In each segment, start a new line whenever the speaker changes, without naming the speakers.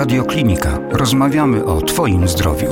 Radio Klinika. Rozmawiamy o Twoim zdrowiu.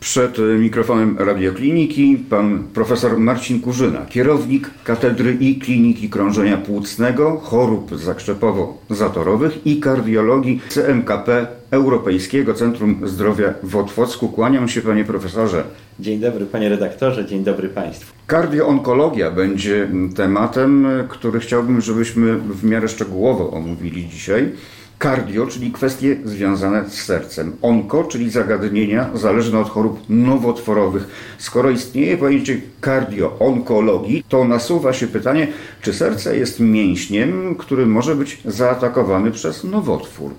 Przed mikrofonem Radiokliniki pan profesor Marcin Kurzyna, kierownik Katedry i Kliniki Krążenia Płucnego, chorób zakrzepowo-zatorowych i kardiologii CMKP Europejskiego Centrum Zdrowia w Otwocku. Kłaniam się panie profesorze.
Dzień dobry panie redaktorze, dzień dobry państwu.
Kardioonkologia będzie tematem, który chciałbym, żebyśmy w miarę szczegółowo omówili dzisiaj. Kardio, czyli kwestie związane z sercem. Onko, czyli zagadnienia zależne od chorób nowotworowych. Skoro istnieje pojęcie kardioonkologii, to nasuwa się pytanie, czy serce jest mięśniem, który może być zaatakowany przez nowotwór.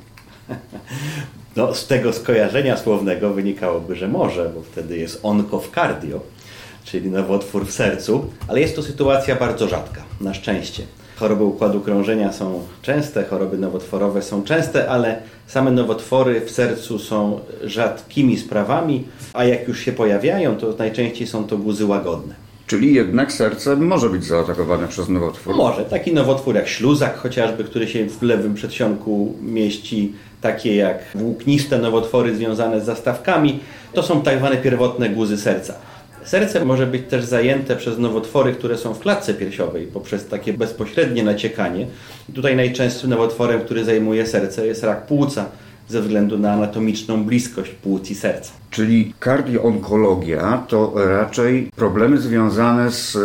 No, z tego skojarzenia słownego wynikałoby, że może, bo wtedy jest onko w cardio, czyli nowotwór w sercu, ale jest to sytuacja bardzo rzadka, na szczęście. Choroby układu krążenia są częste, choroby nowotworowe są częste, ale same nowotwory w sercu są rzadkimi sprawami, a jak już się pojawiają, to najczęściej są to guzy łagodne.
Czyli jednak serce może być zaatakowane przez nowotwór?
Może. Taki nowotwór jak śluzak chociażby, który się w lewym przedsionku mieści, takie jak włókniste nowotwory związane z zastawkami, to są tak zwane pierwotne guzy serca. Serce może być też zajęte przez nowotwory, które są w klatce piersiowej poprzez takie bezpośrednie naciekanie. Tutaj najczęstszym nowotworem, który zajmuje serce jest rak płuca ze względu na anatomiczną bliskość płuc i serca.
Czyli kardioonkologia to raczej problemy związane z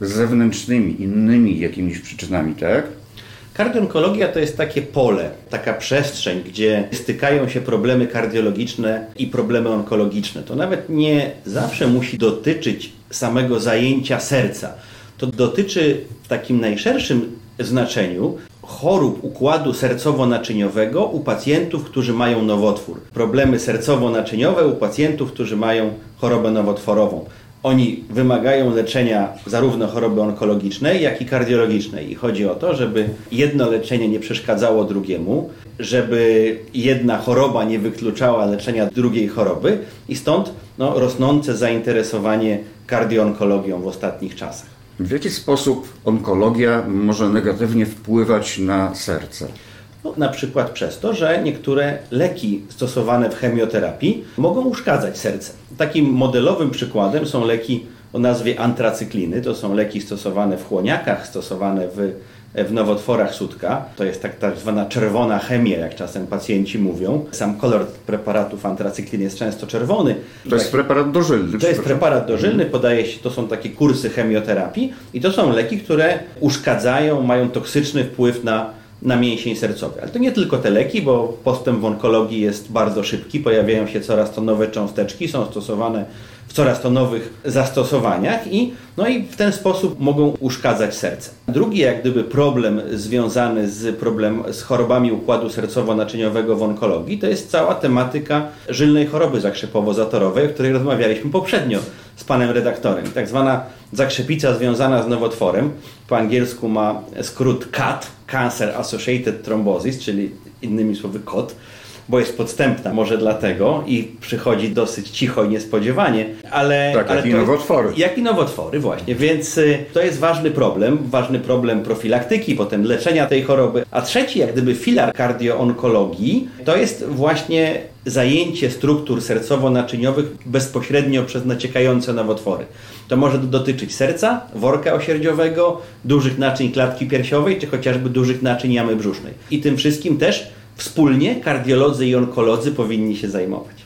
zewnętrznymi, innymi jakimiś przyczynami, tak?
Kardioonkologia to jest takie pole, taka przestrzeń, gdzie stykają się problemy kardiologiczne i problemy onkologiczne. To nawet nie zawsze musi dotyczyć samego zajęcia serca. To dotyczy w takim najszerszym znaczeniu chorób układu sercowo-naczyniowego u pacjentów, którzy mają nowotwór. Problemy sercowo-naczyniowe u pacjentów, którzy mają chorobę nowotworową. Oni wymagają leczenia zarówno choroby onkologicznej, jak i kardiologicznej. I chodzi o to, żeby jedno leczenie nie przeszkadzało drugiemu, żeby jedna choroba nie wykluczała leczenia drugiej choroby i stąd no, rosnące zainteresowanie kardioonkologią w ostatnich czasach.
W jaki sposób onkologia może negatywnie wpływać na serce?
No, na przykład przez to, że niektóre leki stosowane w chemioterapii mogą uszkadzać serce. Takim modelowym przykładem są leki o nazwie antracykliny. To są leki stosowane w chłoniakach, stosowane w, w nowotworach sutka. To jest tak, tak zwana czerwona chemia, jak czasem pacjenci mówią. Sam kolor preparatów antracykliny jest często czerwony.
To jest preparat dożylny.
To jest preparat dożylny, podaje się, to są takie kursy chemioterapii i to są leki, które uszkadzają, mają toksyczny wpływ na na mięsień sercowy. Ale to nie tylko te leki, bo postęp w onkologii jest bardzo szybki, pojawiają się coraz to nowe cząsteczki, są stosowane w coraz to nowych zastosowaniach i, no i w ten sposób mogą uszkadzać serce. Drugi jak gdyby problem związany z, problem, z chorobami układu sercowo-naczyniowego w onkologii to jest cała tematyka żylnej choroby zakrzepowo-zatorowej, o której rozmawialiśmy poprzednio z panem redaktorem. Tak zwana zakrzepica związana z nowotworem, po angielsku ma skrót CAT, Cancer Associated Thrombosis, czyli innymi słowy KOT, bo jest podstępna, może dlatego i przychodzi dosyć cicho i niespodziewanie, ale...
Tak,
ale
jak i nowotwory.
jak i nowotwory, właśnie. Więc y, to jest ważny problem, ważny problem profilaktyki, potem leczenia tej choroby. A trzeci, jak gdyby filar kardioonkologii, to jest właśnie zajęcie struktur sercowo-naczyniowych bezpośrednio przez naciekające nowotwory. To może dotyczyć serca, worka osierdziowego, dużych naczyń klatki piersiowej, czy chociażby dużych naczyń jamy brzusznej. I tym wszystkim też wspólnie kardiolodzy i onkolodzy powinni się zajmować.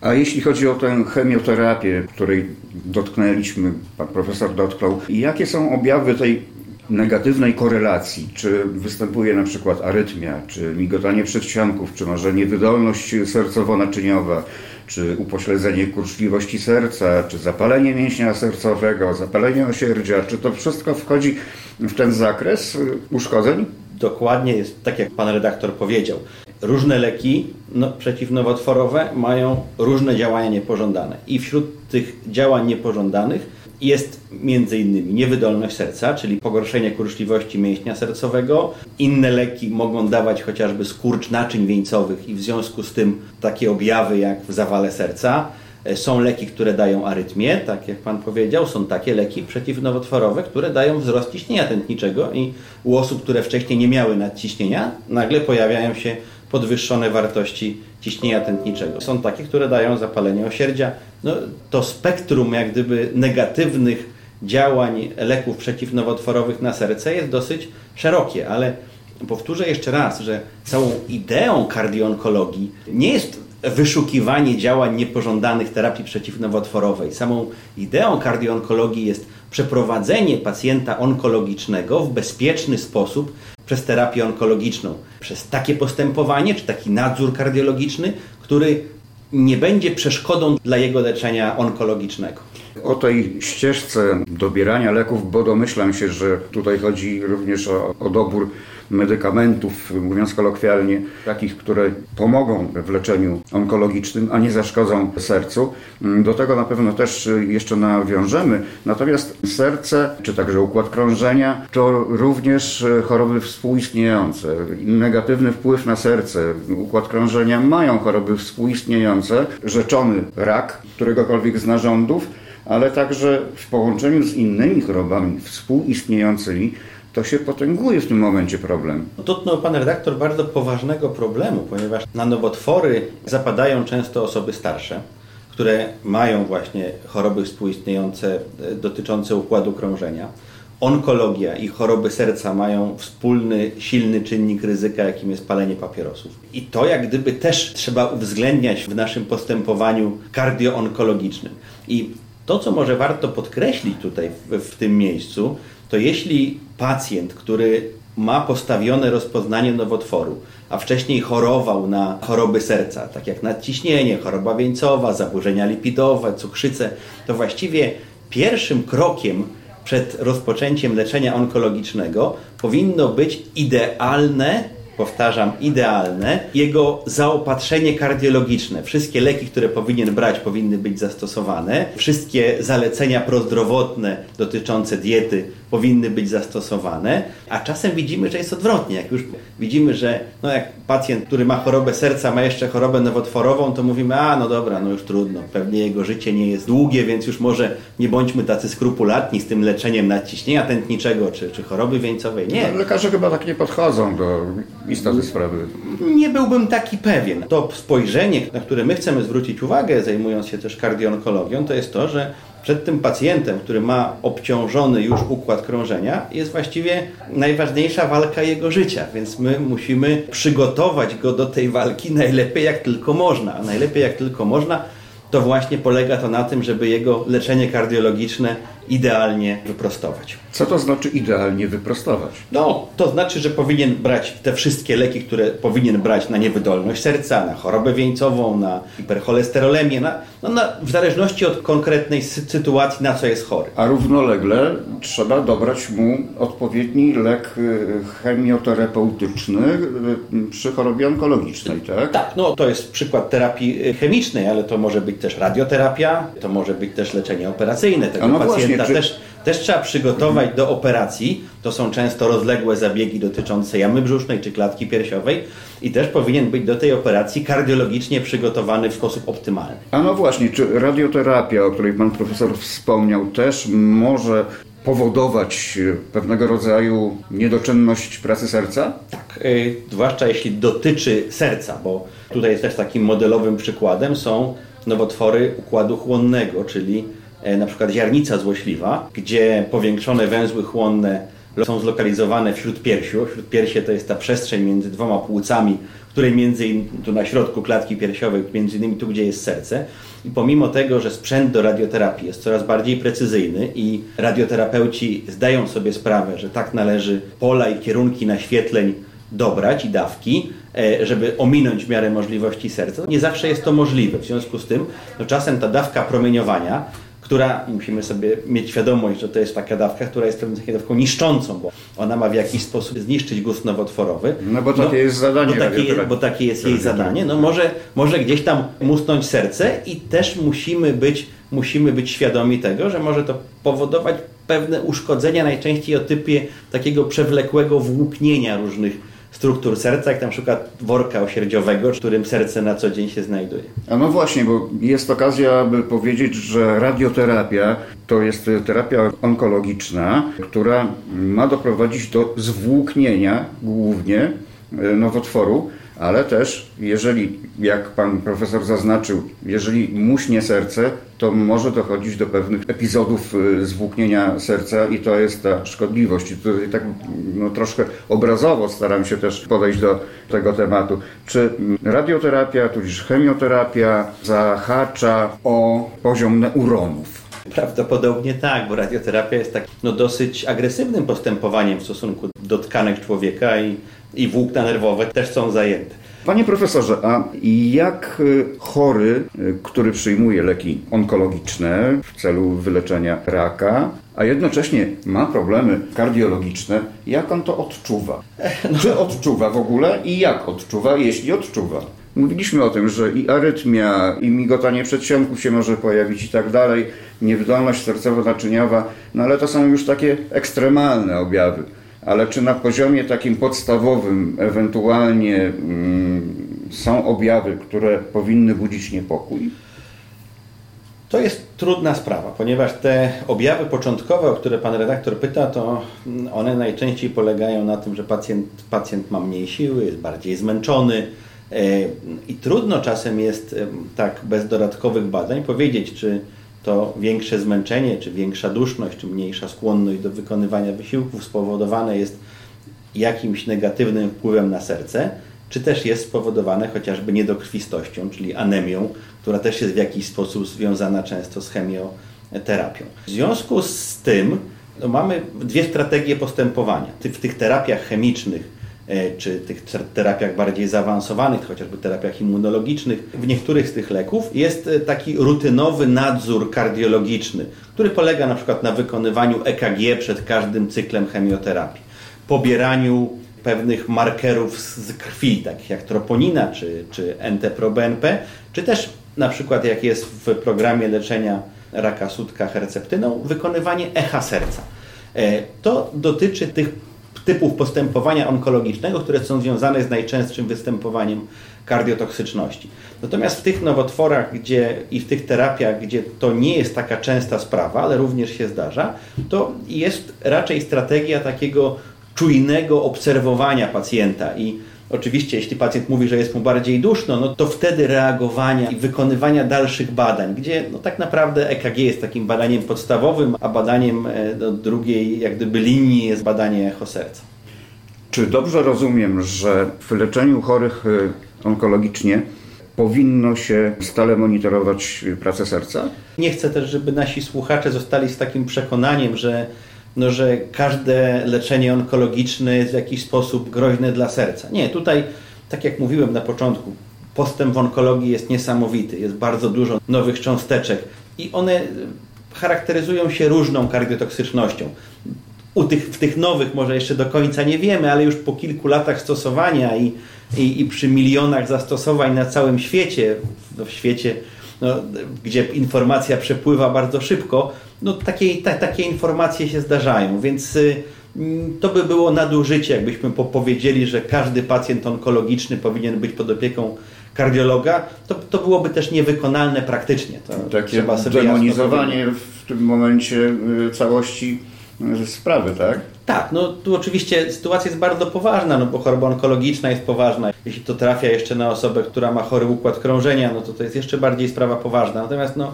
A jeśli chodzi o tę chemioterapię, której dotknęliśmy, pan profesor dotknął, jakie są objawy tej negatywnej korelacji? Czy występuje na przykład arytmia, czy migotanie przedsionków, czy może niewydolność sercowo-naczyniowa, czy upośledzenie kurczliwości serca, czy zapalenie mięśnia sercowego, zapalenie osierdzia? Czy to wszystko wchodzi w ten zakres uszkodzeń?
Dokładnie jest tak, jak pan redaktor powiedział. Różne leki no, przeciwnowotworowe mają różne działania niepożądane. I wśród tych działań niepożądanych jest innymi niewydolność serca, czyli pogorszenie kurczliwości mięśnia sercowego. Inne leki mogą dawać chociażby skurcz naczyń wieńcowych i w związku z tym takie objawy jak w zawale serca. E, są leki, które dają arytmię, tak jak Pan powiedział, są takie leki przeciwnowotworowe, które dają wzrost ciśnienia tętniczego i u osób, które wcześniej nie miały nadciśnienia, nagle pojawiają się podwyższone wartości ciśnienia tętniczego. Są takie, które dają zapalenie osierdzia. No, to spektrum jak gdyby negatywnych działań leków przeciwnowotworowych na serce jest dosyć szerokie, ale powtórzę jeszcze raz, że całą ideą kardioonkologii nie jest wyszukiwanie działań niepożądanych terapii przeciwnowotworowej. Samą ideą kardioonkologii jest przeprowadzenie pacjenta onkologicznego w bezpieczny sposób przez terapię onkologiczną. Przez takie postępowanie, czy taki nadzór kardiologiczny, który nie będzie przeszkodą dla jego leczenia onkologicznego.
O tej ścieżce dobierania leków, bo domyślam się, że tutaj chodzi również o, o dobór medykamentów, mówiąc kolokwialnie, takich, które pomogą w leczeniu onkologicznym, a nie zaszkodzą sercu. Do tego na pewno też jeszcze nawiążemy. Natomiast serce, czy także układ krążenia, to również choroby współistniejące. Negatywny wpływ na serce, układ krążenia mają choroby współistniejące, rzeczony rak któregokolwiek z narządów, ale także w połączeniu z innymi chorobami współistniejącymi to się potęguje w tym momencie problem.
Dotknął Pan redaktor bardzo poważnego problemu, ponieważ na nowotwory zapadają często osoby starsze, które mają właśnie choroby współistniejące e, dotyczące układu krążenia. Onkologia i choroby serca mają wspólny, silny czynnik ryzyka, jakim jest palenie papierosów. I to jak gdyby też trzeba uwzględniać w naszym postępowaniu kardioonkologicznym. I to, co może warto podkreślić tutaj w, w tym miejscu, to jeśli pacjent, który ma postawione rozpoznanie nowotworu, a wcześniej chorował na choroby serca, tak jak nadciśnienie, choroba wieńcowa, zaburzenia lipidowe, cukrzycę, to właściwie pierwszym krokiem przed rozpoczęciem leczenia onkologicznego powinno być idealne powtarzam, idealne, jego zaopatrzenie kardiologiczne. Wszystkie leki, które powinien brać, powinny być zastosowane. Wszystkie zalecenia prozdrowotne dotyczące diety powinny być zastosowane, a czasem widzimy, że jest odwrotnie. Jak już widzimy, że no jak pacjent, który ma chorobę serca, ma jeszcze chorobę nowotworową, to mówimy, a no dobra, no już trudno, pewnie jego życie nie jest długie, więc już może nie bądźmy tacy skrupulatni z tym leczeniem nadciśnienia tętniczego czy, czy choroby wieńcowej. Nie.
No, lekarze chyba tak nie podchodzą do istoty sprawy.
Nie byłbym taki pewien. To spojrzenie, na które my chcemy zwrócić uwagę, zajmując się też kardioonkologią, to jest to, że przed tym pacjentem, który ma obciążony już układ krążenia, jest właściwie najważniejsza walka jego życia, więc my musimy przygotować go do tej walki najlepiej jak tylko można. A najlepiej jak tylko można, to właśnie polega to na tym, żeby jego leczenie kardiologiczne idealnie wyprostować.
Co to znaczy idealnie wyprostować?
No, to znaczy, że powinien brać te wszystkie leki, które powinien brać na niewydolność serca, na chorobę wieńcową, na hipercholesterolemię, na, no na, w zależności od konkretnej sytuacji, na co jest chory.
A równolegle trzeba dobrać mu odpowiedni lek y, chemioterapeutyczny y, przy chorobie onkologicznej, tak?
Tak, no to jest przykład terapii y, chemicznej, ale to może być też radioterapia, to może być też leczenie operacyjne tego no pacjenta czy... też, też trzeba przygotować do operacji. To są często rozległe zabiegi dotyczące jamy brzusznej czy klatki piersiowej i też powinien być do tej operacji kardiologicznie przygotowany w sposób optymalny.
A no właśnie, czy radioterapia, o której pan profesor wspomniał, też może powodować pewnego rodzaju niedoczynność pracy serca?
Tak, yy, zwłaszcza jeśli dotyczy serca, bo tutaj też takim modelowym przykładem są nowotwory układu chłonnego, czyli E, na przykład ziarnica złośliwa, gdzie powiększone węzły chłonne są zlokalizowane wśród piersiu. Wśród piersie to jest ta przestrzeń między dwoma płucami, której między innymi tu na środku klatki piersiowej, między innymi tu, gdzie jest serce. I pomimo tego, że sprzęt do radioterapii jest coraz bardziej precyzyjny i radioterapeuci zdają sobie sprawę, że tak należy pola i kierunki naświetleń dobrać i dawki, żeby ominąć w miarę możliwości serca. Nie zawsze jest to możliwe. W związku z tym no czasem ta dawka promieniowania która, musimy sobie mieć świadomość, że to jest taka dawka, która jest pewną dawką niszczącą, bo ona ma w jakiś sposób zniszczyć guz nowotworowy.
No bo takie no, jest zadanie.
Bo takie, bo takie jest jej zadanie. No może, może gdzieś tam musnąć serce i też musimy być, musimy być świadomi tego, że może to powodować pewne uszkodzenia, najczęściej o typie takiego przewlekłego włóknienia różnych struktur serca, jak na przykład worka osierdziowego, w którym serce na co dzień się znajduje.
A no właśnie, bo jest okazja, aby powiedzieć, że radioterapia to jest terapia onkologiczna, która ma doprowadzić do zwłóknienia głównie nowotworu, ale też, jeżeli, jak pan profesor zaznaczył, jeżeli muśnie serce, to może dochodzić do pewnych epizodów y, zwłóknienia serca i to jest ta szkodliwość. I tutaj tak no, troszkę obrazowo staram się też podejść do tego tematu. Czy radioterapia, tudzież chemioterapia zahacza o poziom neuronów?
Prawdopodobnie tak, bo radioterapia jest tak no, dosyć agresywnym postępowaniem w stosunku do tkanek człowieka i i włókna nerwowe też są zajęte.
Panie profesorze, a jak y, chory, y, który przyjmuje leki onkologiczne w celu wyleczenia raka, a jednocześnie ma problemy kardiologiczne, jak on to odczuwa? No. Czy odczuwa w ogóle i jak odczuwa, jeśli odczuwa? Mówiliśmy o tym, że i arytmia, i migotanie przedsionków się może pojawić i tak dalej, niewydolność sercowo-naczyniowa, no ale to są już takie ekstremalne objawy ale czy na poziomie takim podstawowym ewentualnie mm, są objawy, które powinny budzić niepokój?
To jest trudna sprawa, ponieważ te objawy początkowe, o które pan redaktor pyta, to one najczęściej polegają na tym, że pacjent, pacjent ma mniej siły, jest bardziej zmęczony e, i trudno czasem jest tak bez dodatkowych badań powiedzieć, czy to większe zmęczenie, czy większa duszność, czy mniejsza skłonność do wykonywania wysiłków spowodowane jest jakimś negatywnym wpływem na serce, czy też jest spowodowane chociażby niedokrwistością, czyli anemią, która też jest w jakiś sposób związana często z chemioterapią. W związku z tym no, mamy dwie strategie postępowania. W tych terapiach chemicznych czy tych terapiach bardziej zaawansowanych, chociażby terapiach immunologicznych, w niektórych z tych leków jest e, taki rutynowy nadzór kardiologiczny, który polega na przykład na wykonywaniu EKG przed każdym cyklem chemioterapii, pobieraniu pewnych markerów z krwi, takich jak troponina czy, czy NT-proBNP, czy też na przykład jak jest w programie leczenia raka sutka herceptyną, wykonywanie echa serca. E, to dotyczy tych typów postępowania onkologicznego, które są związane z najczęstszym występowaniem kardiotoksyczności. Natomiast w tych nowotworach gdzie, i w tych terapiach, gdzie to nie jest taka częsta sprawa, ale również się zdarza, to jest raczej strategia takiego czujnego obserwowania pacjenta i Oczywiście, jeśli pacjent mówi, że jest mu bardziej duszno, no to wtedy reagowania i wykonywania dalszych badań, gdzie no tak naprawdę EKG jest takim badaniem podstawowym, a badaniem e, do drugiej jak gdyby linii jest badanie echo serca.
Czy dobrze rozumiem, że w leczeniu chorych e, onkologicznie powinno się stale monitorować pracę serca?
Nie chcę też, żeby nasi słuchacze zostali z takim przekonaniem, że no, że każde leczenie onkologiczne jest w jakiś sposób groźne dla serca. Nie, tutaj, tak jak mówiłem na początku, postęp w onkologii jest niesamowity. Jest bardzo dużo nowych cząsteczek i one charakteryzują się różną kardiotoksycznością. U tych, w tych nowych może jeszcze do końca nie wiemy, ale już po kilku latach stosowania i, i, i przy milionach zastosowań na całym świecie, w świecie, no, gdzie informacja przepływa bardzo szybko, no, takie, ta, takie informacje się zdarzają, więc y, to by było nadużycie, jakbyśmy powiedzieli, że każdy pacjent onkologiczny powinien być pod opieką kardiologa, to, to byłoby też niewykonalne praktycznie. To
Takie demonizowanie w tym momencie y, całości sprawy, tak?
Tak, no tu oczywiście sytuacja jest bardzo poważna, no bo choroba onkologiczna jest poważna. Jeśli to trafia jeszcze na osobę, która ma chory układ krążenia, no to to jest jeszcze bardziej sprawa poważna. Natomiast no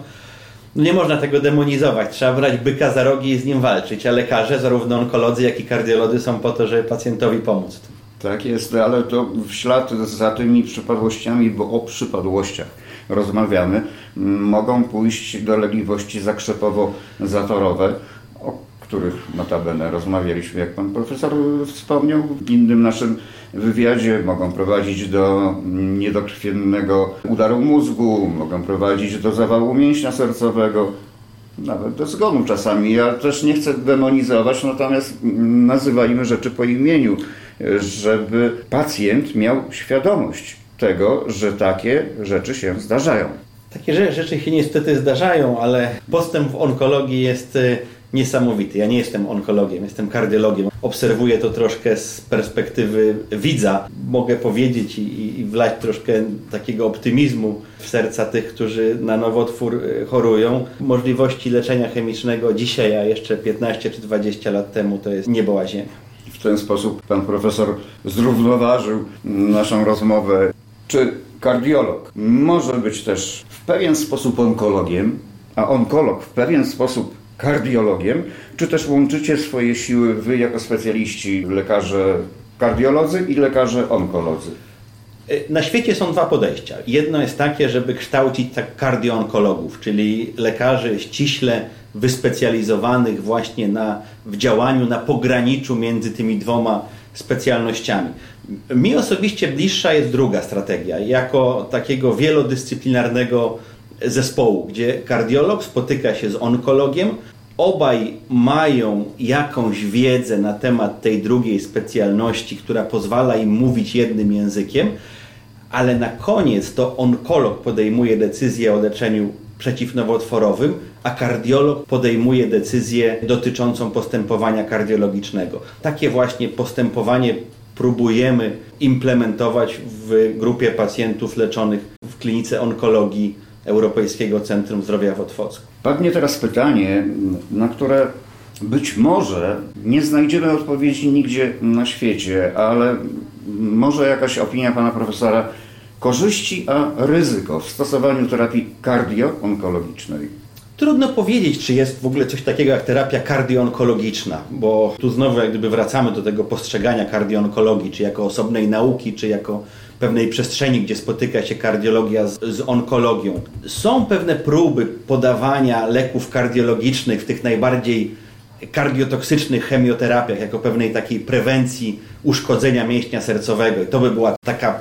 no nie można tego demonizować. Trzeba brać byka za rogi i z nim walczyć, a lekarze, zarówno onkolodzy, jak i kardiolodzy są po to, żeby pacjentowi pomóc.
Tak jest, ale to w ślad za tymi przypadłościami, bo o przypadłościach rozmawiamy, mogą pójść dolegliwości zakrzepowo-zatorowe, których notabene rozmawialiśmy, jak pan profesor wspomniał w innym naszym wywiadzie, mogą prowadzić do niedokrwiennego udaru mózgu, mogą prowadzić do zawału mięśnia sercowego, nawet do zgonu czasami. Ja też nie chcę demonizować, natomiast nazywajmy rzeczy po imieniu, żeby pacjent miał świadomość tego, że takie rzeczy się zdarzają.
Takie rzeczy się niestety zdarzają, ale postęp w onkologii jest y, niesamowity. Ja nie jestem onkologiem, jestem kardiologiem. Obserwuję to troszkę z perspektywy widza. Mogę powiedzieć i, i wlać troszkę takiego optymizmu w serca tych, którzy na nowotwór e, chorują. Możliwości leczenia chemicznego dzisiaj, a jeszcze 15 czy 20 lat temu to jest niebo a ziemia.
W ten sposób pan profesor zrównoważył naszą rozmowę. Czy kardiolog może być też w pewien sposób onkologiem, a onkolog w pewien sposób kardiologiem, czy też łączycie swoje siły wy jako specjaliści, lekarze kardiolodzy i lekarze onkolodzy?
E, na świecie są dwa podejścia. Jedno jest takie, żeby kształcić tak kardioonkologów, czyli lekarzy ściśle wyspecjalizowanych właśnie na, w działaniu na pograniczu między tymi dwoma specjalnościami. Mi osobiście bliższa jest druga strategia, jako takiego wielodyscyplinarnego zespołu, gdzie kardiolog spotyka się z onkologiem, obaj mają jakąś wiedzę na temat tej drugiej specjalności, która pozwala im mówić jednym językiem, ale na koniec to onkolog podejmuje decyzję o leczeniu przeciwnowotworowym, a kardiolog podejmuje decyzję dotyczącą postępowania kardiologicznego. Takie właśnie postępowanie próbujemy implementować w grupie pacjentów leczonych w klinice onkologii Europejskiego Centrum Zdrowia w Otwocku.
Padnie teraz pytanie, na które być może nie znajdziemy odpowiedzi nigdzie na świecie, ale może jakaś opinia pana profesora korzyści, a ryzyko w stosowaniu terapii kardio-onkologicznej.
Trudno powiedzieć, czy jest w ogóle coś takiego jak terapia kardioonkologiczna, bo tu znowu jak gdyby wracamy do tego postrzegania kardioonkologii, czy jako osobnej nauki, czy jako pewnej przestrzeni, gdzie spotyka się kardiologia z, z, onkologią. Są pewne próby podawania leków kardiologicznych w tych najbardziej kardiotoksycznych chemioterapiach, jako pewnej takiej prewencji uszkodzenia mięśnia sercowego. I to by była taka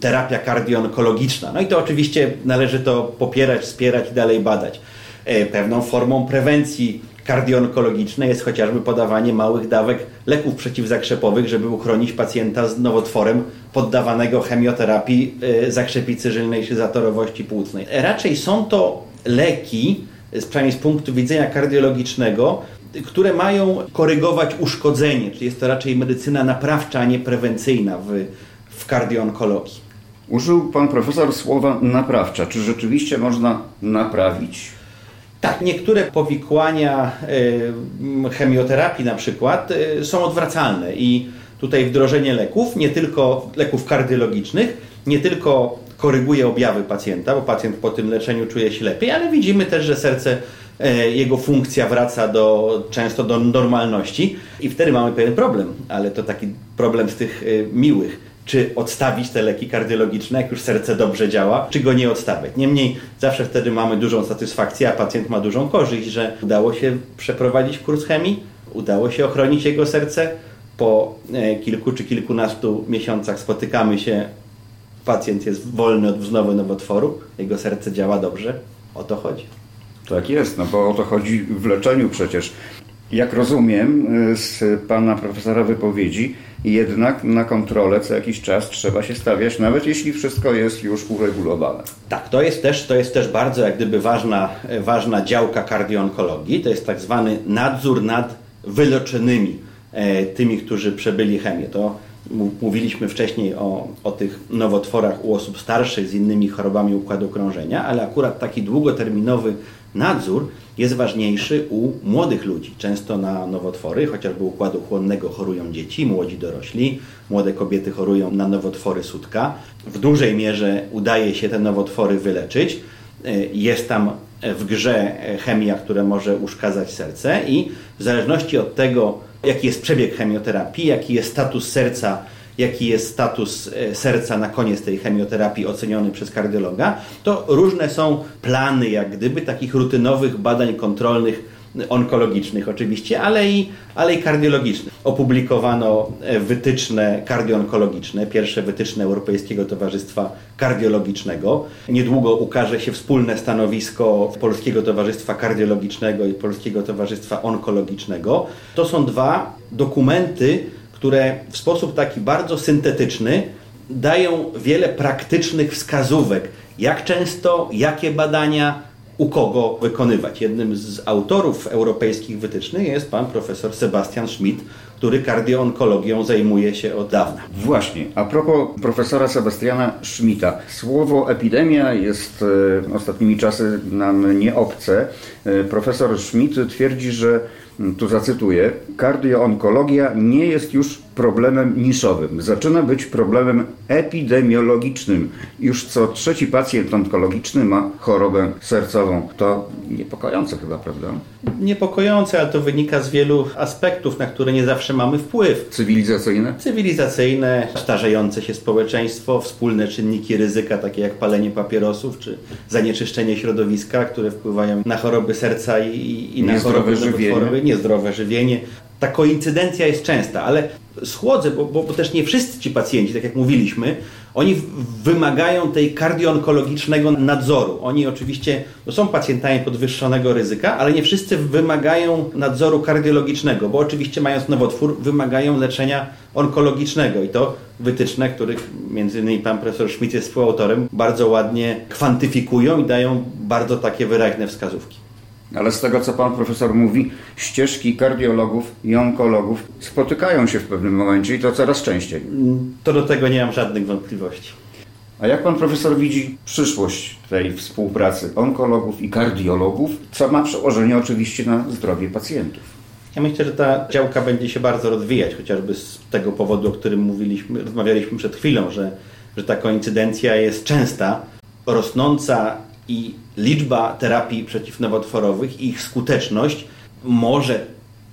terapia kardioonkologiczna. No i to oczywiście należy to popierać, wspierać i dalej badać. E, pewną formą prewencji kardioonkologicznej jest chociażby podawanie małych dawek leków przeciwzakrzepowych, żeby uchronić pacjenta z nowotworem poddawanego chemioterapii e, zakrzepicy żylnej czy zatorowości płucnej. Raczej są to leki, przynajmniej z punktu widzenia kardiologicznego, które mają korygować uszkodzenie, czyli jest to raczej medycyna naprawcza, a nie prewencyjna w, w kardioonkologii.
Użył pan profesor słowa naprawcza. Czy rzeczywiście można naprawić
tak, niektóre powikłania y, chemioterapii na przykład y, są odwracalne i tutaj wdrożenie leków, nie tylko leków kardiologicznych, nie tylko koryguje objawy pacjenta, bo pacjent po tym leczeniu czuje się lepiej, ale widzimy też, że serce, y, jego funkcja wraca do, często do normalności i wtedy mamy pewien problem, ale to taki problem z tych miłych czy odstawić te leki kardiologiczne, jak już serce dobrze działa, czy go nie odstawiać. Niemniej zawsze wtedy mamy dużą satysfakcję, a pacjent ma dużą korzyść, że udało się przeprowadzić kurs chemii, udało się ochronić jego serce. Po e, kilku czy kilkunastu miesiącach spotykamy się, pacjent jest wolny od wznowy nowotworu, jego serce działa dobrze. O to chodzi.
Tak jest, no bo o to chodzi w leczeniu przecież. Jak rozumiem e, z pana profesora wypowiedzi, jednak na kontrolę co jakiś czas trzeba się stawiać, nawet jeśli wszystko jest już uregulowane.
Tak, to jest też, to jest też bardzo jak gdyby ważna, ważna działka kardioonkologii. To jest tak zwany nadzór nad wyleczonymi, e, tymi, którzy przebyli chemię. To mówiliśmy wcześniej o, o tych nowotworach u osób starszych z innymi chorobami układu krążenia, ale akurat taki długoterminowy nadzór jest ważniejszy u młodych ludzi. Często na nowotwory, chociażby układu chłonnego chorują dzieci, młodzi dorośli, młode kobiety chorują na nowotwory sutka. W dużej mierze udaje się te nowotwory wyleczyć. Jest tam w grze chemia, która może uszkadzać serce i w zależności od tego, jaki jest przebieg chemioterapii, jaki jest status serca? Jaki jest status e, serca na koniec tej chemioterapii oceniony przez kardiologa, to różne są plany, jak gdyby takich rutynowych badań kontrolnych onkologicznych oczywiście, ale i, ale i kardiologicznych. Opublikowano e, wytyczne kardioonkologiczne, pierwsze wytyczne Europejskiego Towarzystwa Kardiologicznego. Niedługo ukaże się wspólne stanowisko Polskiego Towarzystwa Kardiologicznego i Polskiego Towarzystwa Onkologicznego. To są dwa dokumenty, które w sposób taki bardzo syntetyczny dają wiele praktycznych wskazówek, jak często, jakie badania, u kogo wykonywać. Jednym z autorów europejskich wytycznych jest pan profesor Sebastian Schmidt, który kardioonkologią zajmuje się od dawna.
Właśnie, a propos profesora Sebastiana Schmidta. Słowo epidemia jest e, ostatnimi czasy nam nieobce. E, profesor Schmidt twierdzi, że tu zacytuję, kardioonkologia nie jest już problemem niszowym. Zaczyna być problemem epidemiologicznym. Już co trzeci pacjent onkologiczny ma chorobę sercową. To niepokojące chyba, prawda?
Niepokojące, ale to wynika z wielu aspektów, na które nie zawsze mamy wpływ.
Cywilizacyjne?
Cywilizacyjne, starzejące się społeczeństwo, wspólne czynniki ryzyka, takie jak palenie papierosów czy zanieczyszczenie środowiska, które wpływają na choroby serca i, i na choroby
żywienie.
niezdrowe żywienie. Ta koincydencja jest częsta, ale schłodzę, bo, bo, bo, też nie wszyscy ci pacjenci, tak jak mówiliśmy, oni wymagają tej kardioonkologicznego nadzoru. Oni oczywiście no są pacjentami podwyższonego ryzyka, ale nie wszyscy wymagają nadzoru kardiologicznego, bo oczywiście mając nowotwór wymagają leczenia onkologicznego i to wytyczne, których między innymi pan profesor Schmidt jest współautorem, bardzo ładnie kwantyfikują i dają bardzo takie wyraźne wskazówki.
Ale z tego, co pan profesor mówi, ścieżki kardiologów i onkologów spotykają się w pewnym momencie i to coraz częściej.
To do tego nie mam żadnych wątpliwości.
A jak pan profesor widzi przyszłość tej współpracy onkologów i kardiologów, co ma przełożenie oczywiście na zdrowie pacjentów?
Ja myślę, że ta działka będzie się bardzo rozwijać, chociażby z tego powodu, o którym mówiliśmy, rozmawialiśmy przed chwilą, że, że ta koincydencja jest częsta, rosnąca i liczba terapii przeciwnowotworowych i ich skuteczność może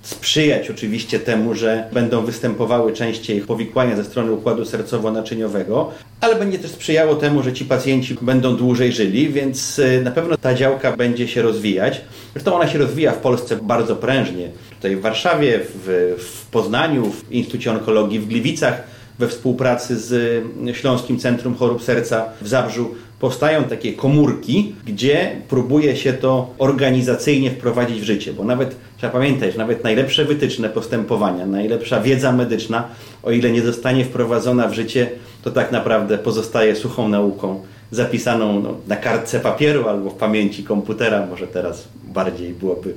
sprzyjać oczywiście temu, że będą występowały częściej powikłania ze strony układu sercowo-naczyniowego, ale będzie też sprzyjało temu, że ci pacjenci będą dłużej żyli, więc y, na pewno ta działka będzie się rozwijać. Zresztą ona się rozwija w Polsce bardzo prężnie. Tutaj w Warszawie, w, w Poznaniu, w Instytucie Onkologii w Gliwicach, we współpracy z Śląskim Centrum Chorób Serca w Zabrzu powstają takie komórki, gdzie próbuje się to organizacyjnie wprowadzić w życie, bo nawet trzeba pamiętać, nawet najlepsze wytyczne postępowania, najlepsza wiedza medyczna, o ile nie zostanie wprowadzona w życie, to tak naprawdę pozostaje suchą nauką, zapisaną no, na kartce papieru albo w pamięci komputera, może teraz bardziej byłoby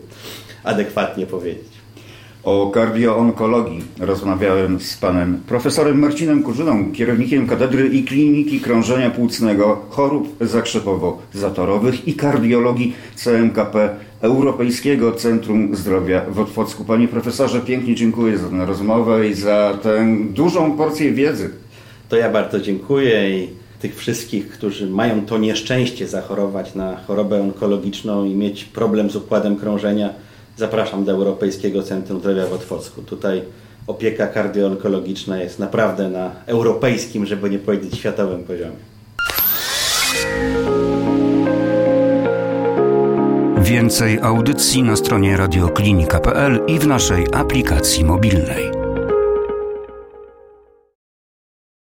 adekwatnie powiedzieć.
O kardioonkologii rozmawiałem z panem profesorem Marcinem Kurzyną, kierownikiem Katedry i Kliniki Krążenia Płucnego, Chorób Zakrzepowo-Zatorowych i Kardiologii CMKP Europejskiego Centrum Zdrowia w Otwocku. Panie profesorze, pięknie dziękuję za tę rozmowę i za tę dużą porcję wiedzy.
To ja bardzo dziękuję i tych wszystkich, którzy mają to nieszczęście zachorować na chorobę onkologiczną i mieć problem z układem krążenia, zapraszam do Europejskiego Centrum Zdrowia w Otwocku. Tutaj opieka kardioonkologiczna jest naprawdę na europejskim, żeby nie powiedzieć światowym poziomie.
Więcej audycji na stronie radioklinika.pl i w naszej aplikacji mobilnej.